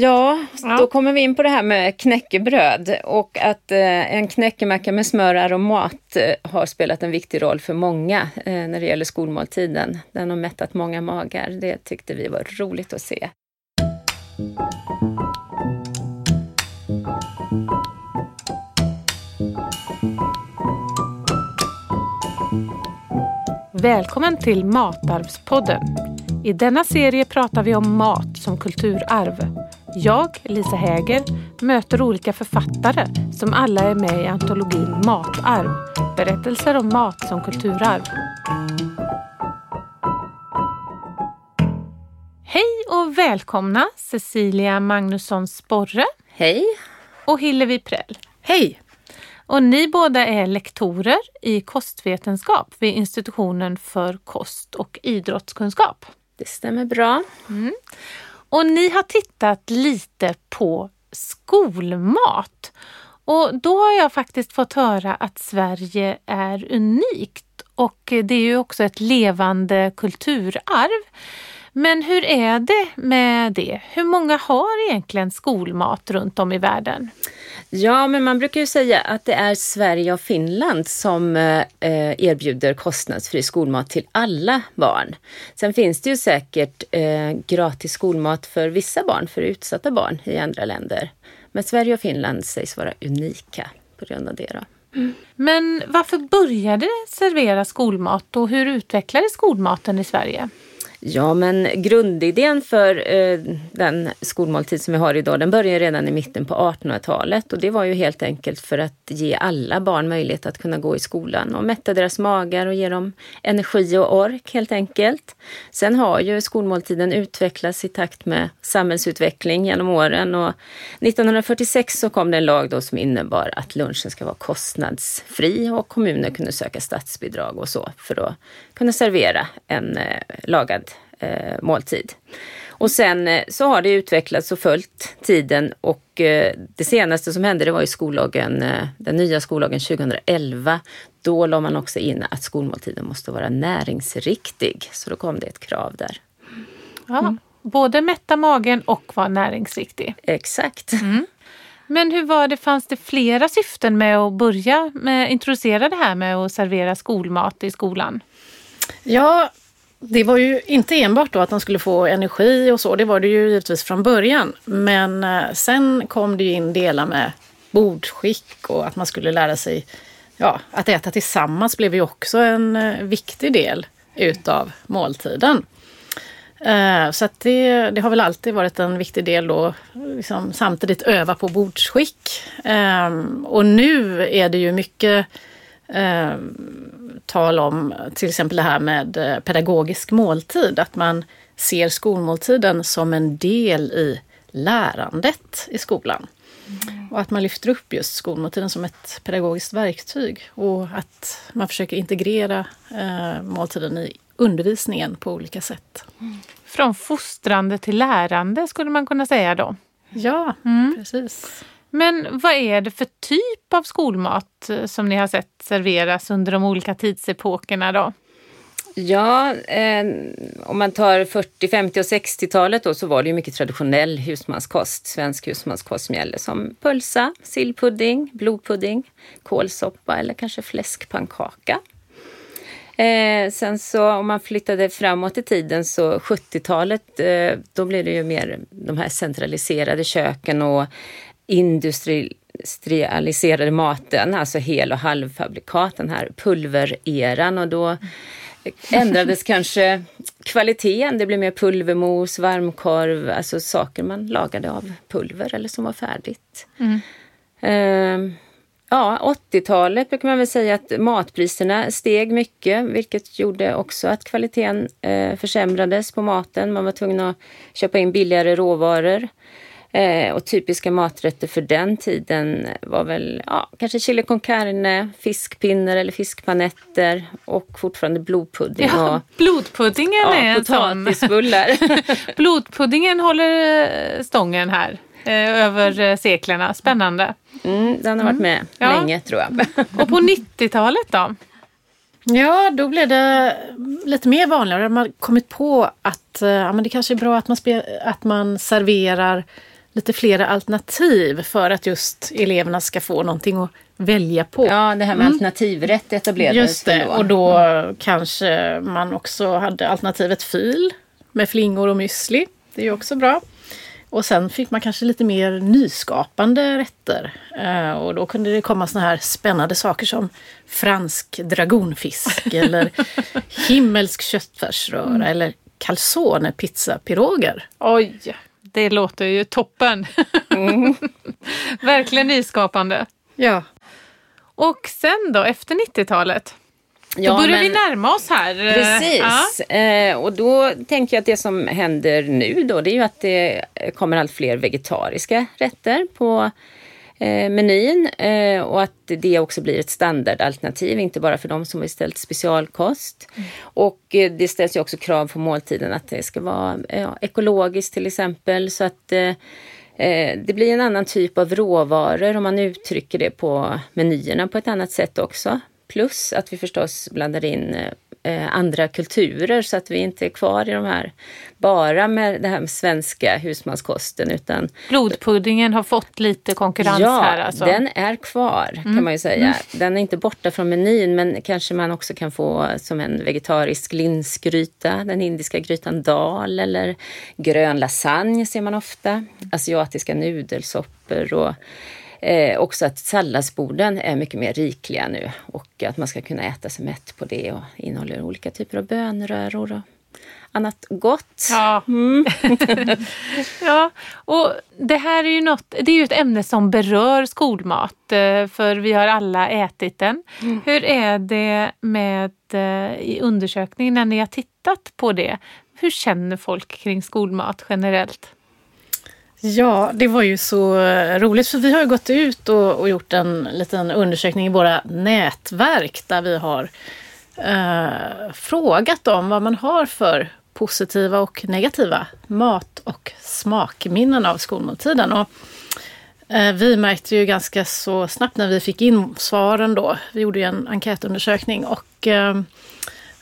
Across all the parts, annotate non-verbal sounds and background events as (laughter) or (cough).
Ja, ja, då kommer vi in på det här med knäckebröd och att eh, en knäckemacka med smör och aromat eh, har spelat en viktig roll för många eh, när det gäller skolmåltiden. Den har mättat många magar. Det tyckte vi var roligt att se. Välkommen till Matarvspodden. I denna serie pratar vi om mat som kulturarv. Jag, Lisa Häger, möter olika författare som alla är med i antologin Matarv. Berättelser om mat som kulturarv. Hej och välkomna Cecilia Magnusson Sporre. Hej. Och Hillevi Prell. Hej. Och ni båda är lektorer i kostvetenskap vid institutionen för kost och idrottskunskap. Det stämmer bra. Mm. Och ni har tittat lite på skolmat. Och då har jag faktiskt fått höra att Sverige är unikt och det är ju också ett levande kulturarv. Men hur är det med det? Hur många har egentligen skolmat runt om i världen? Ja, men man brukar ju säga att det är Sverige och Finland som eh, erbjuder kostnadsfri skolmat till alla barn. Sen finns det ju säkert eh, gratis skolmat för vissa barn, för utsatta barn i andra länder. Men Sverige och Finland sägs vara unika på grund av det. Då. Mm. Men varför började servera skolmat och hur utvecklades skolmaten i Sverige? Ja, men grundidén för eh, den skolmåltid som vi har idag, den började redan i mitten på 1800-talet och det var ju helt enkelt för att ge alla barn möjlighet att kunna gå i skolan och mätta deras magar och ge dem energi och ork helt enkelt. Sen har ju skolmåltiden utvecklats i takt med samhällsutveckling genom åren och 1946 så kom det en lag då som innebar att lunchen ska vara kostnadsfri och kommuner kunde söka statsbidrag och så för att kunna servera en eh, lagad eh, måltid. Och sen eh, så har det utvecklats och följt tiden och eh, det senaste som hände det var i skollagen, eh, den nya skollagen 2011. Då la man också in att skolmåltiden måste vara näringsriktig. Så då kom det ett krav där. Ja, mm. Både mätta magen och vara näringsriktig. Exakt. Mm. Men hur var det, fanns det flera syften med att börja med, introducera det här med att servera skolmat i skolan? Ja, det var ju inte enbart då att de skulle få energi och så, det var det ju givetvis från början. Men eh, sen kom det ju in delar med bordskick och att man skulle lära sig ja, att äta tillsammans blev ju också en eh, viktig del utav måltiden. Eh, så att det, det har väl alltid varit en viktig del då, liksom samtidigt öva på bordsskick. Ehm, och nu är det ju mycket eh, tal om till exempel det här med eh, pedagogisk måltid, att man ser skolmåltiden som en del i lärandet i skolan. Mm. Och att man lyfter upp just skolmåltiden som ett pedagogiskt verktyg och att man försöker integrera eh, måltiden i undervisningen på olika sätt. Mm. Från fostrande till lärande skulle man kunna säga då? Ja, mm. precis. Men vad är det för typ av skolmat eh, som ni har sett serveras under de olika tidsepokerna då? Ja, eh, om man tar 40, 50 och 60-talet då så var det ju mycket traditionell husmanskost, svensk husmanskost som gäller som pölsa, sillpudding, blodpudding, kålsoppa eller kanske fläskpannkaka. Eh, sen så om man flyttade framåt i tiden så 70-talet, eh, då blev det ju mer de här centraliserade köken och industrialiserade maten, alltså hel och halvfabrikat, den här pulvereran och då ändrades kanske kvaliteten. Det blev mer pulvermos, varmkorv, alltså saker man lagade av pulver eller som var färdigt. Mm. Uh, ja, 80-talet brukar man väl säga att matpriserna steg mycket, vilket gjorde också att kvaliteten uh, försämrades på maten. Man var tvungen att köpa in billigare råvaror. Eh, och typiska maträtter för den tiden var väl ja, kanske chili con carne, fiskpinnar eller fiskpanetter och fortfarande blodpudding. Ja, och, blodpuddingen ja, är en sån. (laughs) blodpuddingen håller eh, stången här eh, över eh, seklerna. Spännande. Mm, den har varit med mm. länge tror jag. och på 90-talet då? Ja, då blev det lite mer vanligare. Man har kommit på att ja, men det kanske är bra att man, att man serverar lite flera alternativ för att just eleverna ska få någonting att välja på. Ja, det här med alternativrätt etablerades Just det, då. och då kanske man också hade alternativet fil med flingor och müsli. Det är ju också bra. Och sen fick man kanske lite mer nyskapande rätter. Eh, och då kunde det komma såna här spännande saker som fransk dragonfisk (laughs) eller himmelsk köttfärsröra eller calzone pizzapiroger. Oj, det låter ju toppen. (laughs) Verkligen nyskapande. Ja. Och sen då, efter 90-talet? Ja, då börjar men- vi närma oss här. Precis. Ja. Eh, och då tänker jag att det som händer nu då, det är ju att det kommer allt fler vegetariska rätter på menyn eh, och att det också blir ett standardalternativ, inte bara för de som har istället specialkost. Och eh, det ställs ju också krav på måltiden att det ska vara ja, ekologiskt till exempel så att eh, Eh, Det blir en annan typ av råvaror om man uttrycker det på menyerna på ett annat sätt också. Plus att vi förstås blandar in eh, andra kulturer så att vi inte är kvar i de här bara med det här med svenska husmanskosten utan Blodpuddingen har fått lite konkurrens ja, här alltså. den är kvar kan man ju säga. Den är inte borta från menyn men kanske man också kan få som en vegetarisk linsgryta, den indiska grytan dal eller grön lasagne ser man ofta. Asiatiska nudelsoppor och eh, också att salladsborden är mycket mer rikliga nu och att man ska kunna äta sig mätt på det och innehåller olika typer av bönröror och annat gott. Ja. (laughs) ja, och det här är ju något, det är ju ett ämne som berör skolmat, eh, för vi har alla ätit den. Hur är det med eh, i undersökningen när ni har tittat på det? Hur känner folk kring skolmat generellt? Ja, det var ju så roligt för vi har ju gått ut och, och gjort en liten undersökning i våra nätverk där vi har eh, frågat om vad man har för positiva och negativa mat och smakminnen av skolmåltiden. Och, eh, vi märkte ju ganska så snabbt när vi fick in svaren då, vi gjorde ju en enkätundersökning och eh,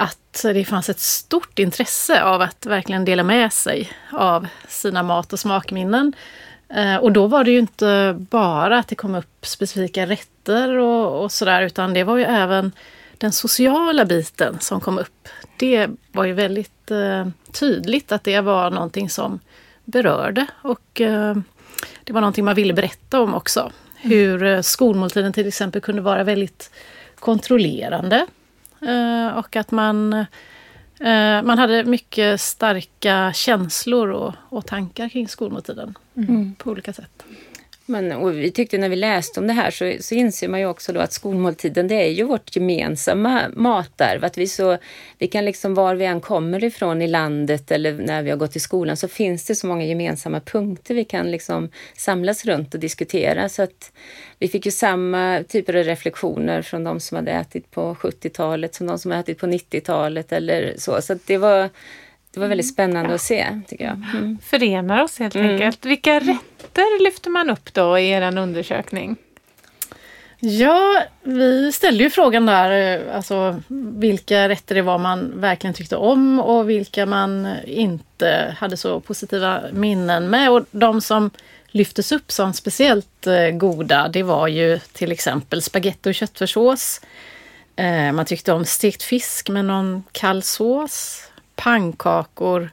att det fanns ett stort intresse av att verkligen dela med sig av sina mat och smakminnen. Eh, och då var det ju inte bara att det kom upp specifika rätter och, och sådär, utan det var ju även den sociala biten som kom upp. Det var ju väldigt eh, tydligt att det var någonting som berörde och eh, det var någonting man ville berätta om också. Hur eh, skolmåltiden till exempel kunde vara väldigt kontrollerande. Eh, och att man, eh, man hade mycket starka känslor och, och tankar kring skolmåltiden på olika sätt. Men, och vi tyckte när vi läste om det här så, så inser man ju också då att skolmåltiden det är ju vårt gemensamma matarv. Att vi, så, vi kan liksom var vi än kommer ifrån i landet eller när vi har gått i skolan så finns det så många gemensamma punkter vi kan liksom samlas runt och diskutera. Så att vi fick ju samma typer av reflektioner från de som hade ätit på 70-talet som de som hade ätit på 90-talet eller så. Så att det var det var väldigt spännande att se, tycker jag. Mm. Förenar oss helt enkelt. Vilka rätter lyfter man upp då i er undersökning? Ja, vi ställde ju frågan där, eh, alltså vilka rätter det var man verkligen tyckte om och vilka man inte hade så positiva minnen med. Och de som lyftes upp som speciellt eh, goda, det var ju till exempel spaghetti och köttfärssås. Eh, man tyckte om stekt fisk med någon kall sås, pannkakor,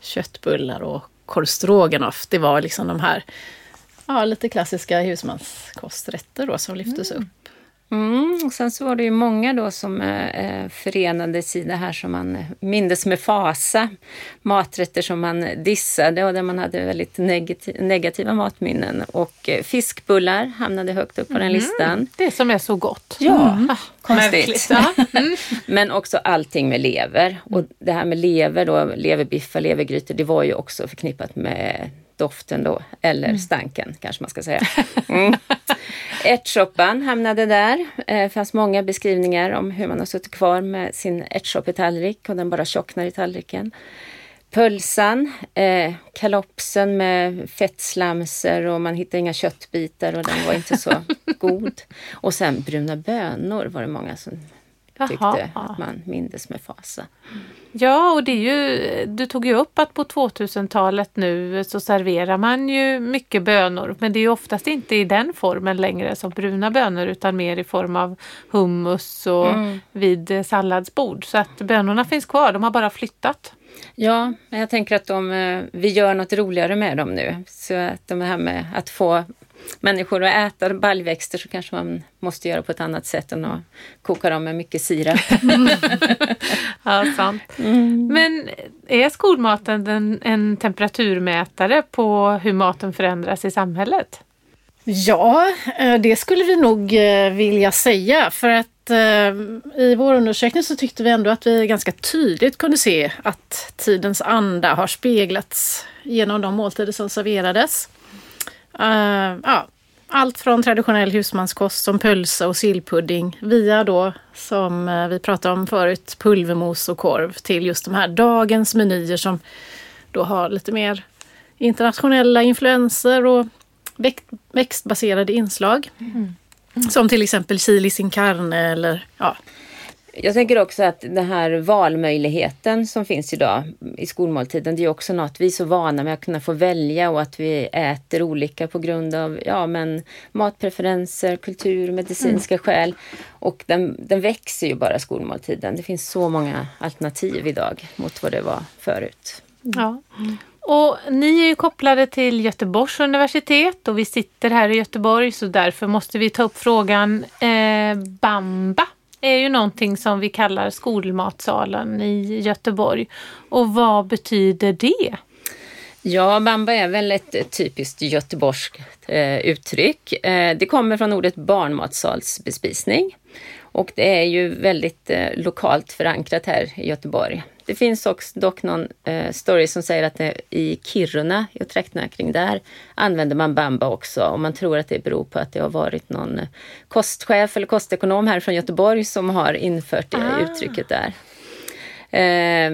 köttbullar och korv stroganoff. Det var liksom de här ja, lite klassiska husmanskosträtter då som lyftes upp. Mm, och sen så var det ju många då som eh, förenades i det här som man mindes med fasa. Maträtter som man dissade och där man hade väldigt negati- negativa matminnen. Och eh, fiskbullar hamnade högt upp på den listan. Det som är så gott. Ja, Ah, konstigt. Mm. (laughs) Men också allting med lever. Och det här med lever då, leverbiffar, levergrytor, det var ju också förknippat med doften då, eller stanken kanske man ska säga. (laughs) Mm. Ärtsoppan hamnade där. Det fanns många beskrivningar om hur man har suttit kvar med sin ärtsoppetallrik och den bara tjocknar i tallriken. Pölsan, eh, kalopsen med fettslamser och man hittade inga köttbitar och den var inte så (laughs) god. Och sen bruna bönor var det många som tyckte att man mindes med fasa. Ja, och det är ju, du tog ju upp att på 2000-talet nu så serverar man ju mycket bönor, men det är ju oftast inte i den formen längre som bruna bönor utan mer i form av hummus och mm. vid salladsbord. Så att bönorna finns kvar, de har bara flyttat. Ja, men jag tänker att de, eh, vi gör något roligare med dem nu. Så att de här med att få människor att äta baljväxter så kanske man måste göra på ett annat sätt än att koka dem med mycket sirap. (laughs) ja, sant. Mm. Men är skolmaten en, en temperaturmätare på hur maten förändras i samhället? Ja, eh, det skulle vi nog eh, vilja säga för att eh, i vår undersökning så tyckte vi ändå att vi ganska tydligt kunde se att tidens anda har speglats genom de måltider som serverades. Uh, ja, allt från traditionell husmanskost som pölsa och sillpudding via då, som uh, vi pratade om förut, pulvermos och korv till just de här dagens menyer som då har lite mer internationella influenser och växtbaserade inslag. Mm. Som till exempel chili sin carne eller ja, jag tänker också att den här valmöjligheten som finns idag i skolmåltiden, det är också något vi är så vana med att kunna få välja och att vi äter olika på grund av ja, men matpreferenser, kultur, medicinska mm. skäl. Och den, den växer ju bara skolmåltiden. Det finns så många alternativ idag mot vad det var förut. Ja. Och ni är ju kopplade till Göteborgs universitet och vi sitter här i Göteborg så därför måste vi ta upp frågan eh, Bamba är ju någonting som vi kallar skolmatsalen i Göteborg. Och vad betyder det? Ja, bamba är väl ett typiskt göteborgskt eh, uttryck. Eh, det kommer från ordet barnmatsalsbespisning och det är ju väldigt eh, lokalt förankrat här i Göteborg. Det finns också dock någon eh, story som säger att det, i Kiruna, i trakterna kring där, använder man bamba också. Och man tror att det beror på att det har varit någon kostchef eller kostekonom här från Göteborg som har infört det ah. uttrycket där. Eh,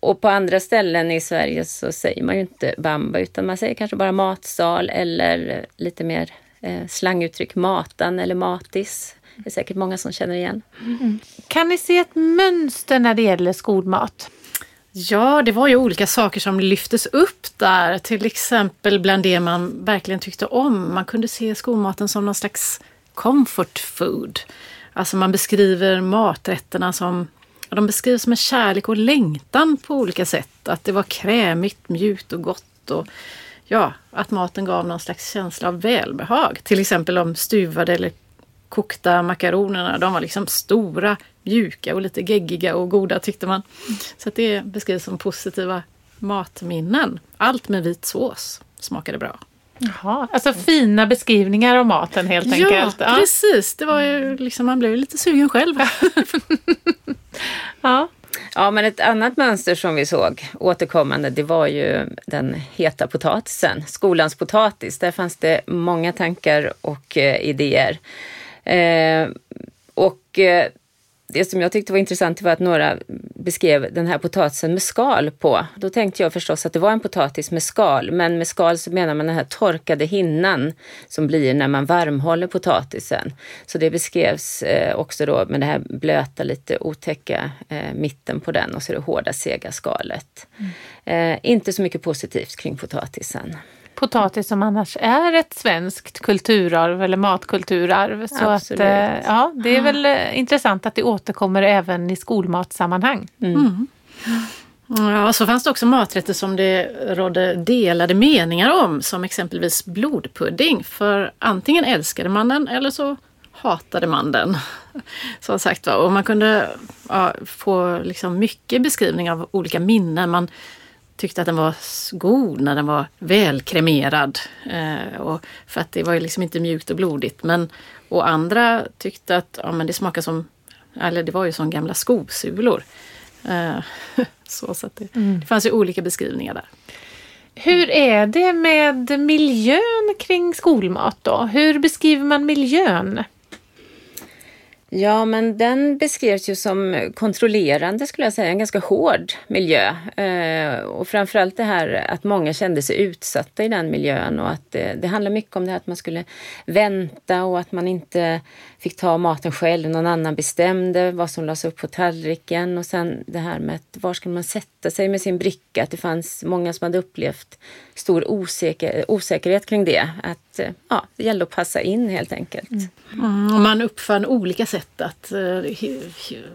och på andra ställen i Sverige så säger man ju inte bamba utan man säger kanske bara matsal eller lite mer eh, slanguttryck matan eller matis. Det är säkert många som känner igen. Mm. Kan ni se ett mönster när det gäller skolmat? Ja, det var ju olika saker som lyftes upp där. Till exempel bland det man verkligen tyckte om. Man kunde se skolmaten som någon slags comfort food. Alltså man beskriver maträtterna som de beskrivs med kärlek och längtan på olika sätt. Att det var krämigt, mjukt och gott. Och ja, att maten gav någon slags känsla av välbehag. Till exempel de stuvade eller kokta makaronerna. De var liksom stora, mjuka och lite geggiga och goda tyckte man. Så det beskrivs som positiva matminnen. Allt med vit sås smakade bra. Jaha, alltså fina beskrivningar av maten helt enkelt. Ja, precis. Det var ju liksom, man blev lite sugen själv. ja. Ja, men ett annat mönster som vi såg återkommande, det var ju den heta potatisen, skolans potatis. Där fanns det många tankar och eh, idéer. Eh, och eh, det som jag tyckte var intressant var att några beskrev den här potatisen med skal på. Då tänkte jag förstås att det var en potatis med skal, men med skal så menar man den här torkade hinnan som blir när man varmhåller potatisen. Så det beskrevs eh, också då med det här blöta, lite otäcka eh, mitten på den och så det hårda, sega skalet. Mm. Eh, inte så mycket positivt kring potatisen potatis som annars är ett svenskt kulturarv eller matkulturarv. Så att, eh, ja, det är väl eh, intressant att det återkommer även i skolmatsammanhang. Mm. Mm. Ja, så fanns det också maträtter som det rådde delade meningar om, som exempelvis blodpudding. För antingen älskade man den eller så hatade man den. (laughs) Så sagt var. Och man kunde ja, få liksom mycket beskrivning av olika minnen. Man tyckte att den var god när den var välkremerad. Eh, och för att det var ju liksom inte mjukt och blodigt. Men, och andra tyckte att ja, men det smakade som, eller det var ju som gamla skosulor. Eh, (laughs) så så det, mm. det fanns ju olika beskrivningar där. Hur är det med miljön kring skolmat då? Hur beskriver man miljön? Ja, men den beskrevs ju som kontrollerande skulle jag säga, en ganska hård miljö. Eh, och framförallt det här att många kände sig utsatta i den miljön och att det, det handlar mycket om det här att man skulle vänta och att man inte fick ta maten själv, någon annan bestämde vad som lades upp på tallriken och sen det här med att var skulle man sätta sig med sin bricka, att det fanns många som hade upplevt stor osäker, osäkerhet kring det. Att eh, ja, det gällde att passa in helt enkelt. Mm. Mm, man uppfann olika sätt att uh,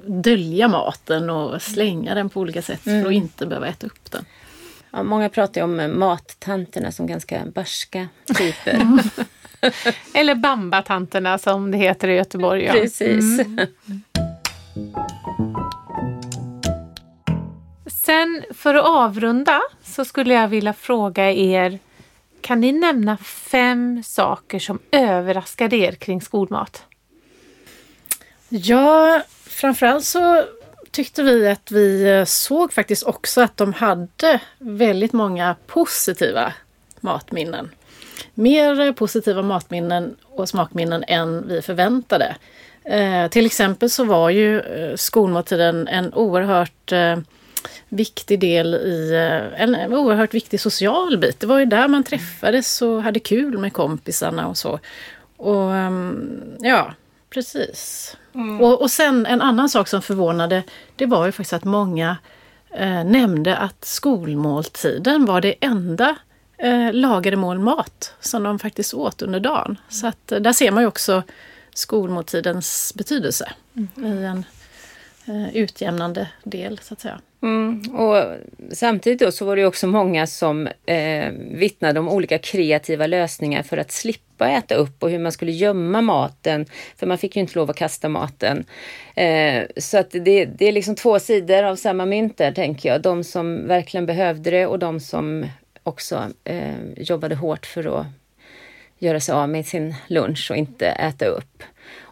dölja maten och slänga den på olika sätt mm. för att inte behöva äta upp den. Ja, många pratar om mattanterna som ganska barska typer. (laughs) Eller Bambatanterna som det heter i Göteborg. Ja. Precis. Mm. Sen för att avrunda så skulle jag vilja fråga er kan ni nämna fem saker som överraskade er kring skolmat? Ja, framförallt så tyckte vi att vi eh, såg faktiskt också att de hade väldigt många positiva matminnen. Mer eh, positiva matminnen och smakminnen än vi förväntade. Eh, till exempel så var ju eh, skolmåltiden en oerhört eh, viktig del i en, en oerhört viktig social bit. Det var ju där man träffades och hade kul med kompisarna och så. Och ehm, ja, precis. Mm. Och, och sen en annan sak som förvånade, det var ju faktiskt att många eh, nämnde att skolmåltiden var det enda eh, lagade mål mat som de faktiskt åt under dagen. Så att eh, där ser man ju också skolmåltidens betydelse mm. i en eh, utjämnande del så att säga. Mm, och samtidigt då så var det också många som eh, vittnade om olika kreativa lösningar för att slippa äta upp och hur man skulle gömma maten. För man fick ju inte lov att kasta maten. Eh, så att det, det är liksom två sidor av samma mynt där tänker jag. De som verkligen behövde det och de som också eh, jobbade hårt för att göra sig av med sin lunch och inte äta upp.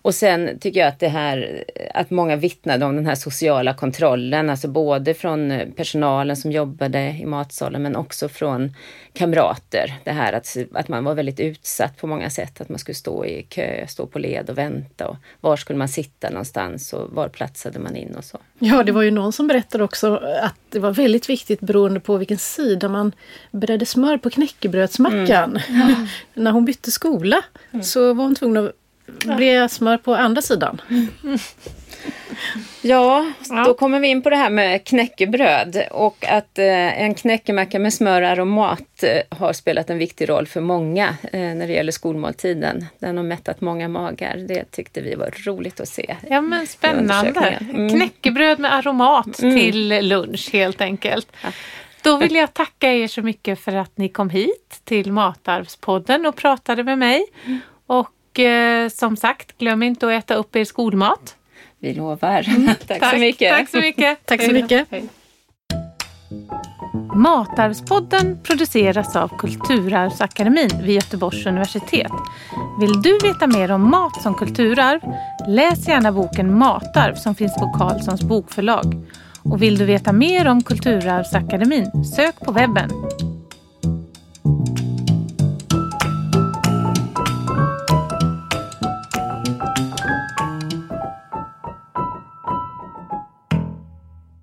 Och sen tycker jag att det här att många vittnade om den här sociala kontrollen, alltså både från personalen som jobbade i matsalen men också från kamrater. Det här att, att man var väldigt utsatt på många sätt, att man skulle stå i kö, stå på led och vänta och var skulle man sitta någonstans och var platsade man in och så. Ja, det var ju någon som berättade också att det var väldigt viktigt beroende på vilken sida man bredde smör på knäckebrödsmackan. Mm. (laughs) När hon bytte skola mm. så var hon tvungen att bre smör på andra sidan. (laughs) Ja, då kommer vi in på det här med knäckebröd och att eh, en knäckemacka med smör och aromat eh, har spelat en viktig roll för många eh, när det gäller skolmåltiden. Den har mättat många magar. Det tyckte vi var roligt att se. Ja men spännande! Mm. Knäckebröd med aromat mm. till lunch helt enkelt. Ja. Då vill jag tacka er så mycket för att ni kom hit till Matarvspodden och pratade med mig. Mm. Och och eh, som sagt, glöm inte att äta upp er skolmat. Vi lovar. Mm. tack, (laughs) tack, så mycket. Tack så mycket. (laughs) tack så mycket. Matarvspodden produceras av Kulturarvsakademin vid Göteborgs universitet. Vill du veta mer om mat som kulturarv? Läs gärna boken Matarv som finns på Carlssons bokförlag. Och vill du veta mer om Kulturarvsakademin? Sök på webben.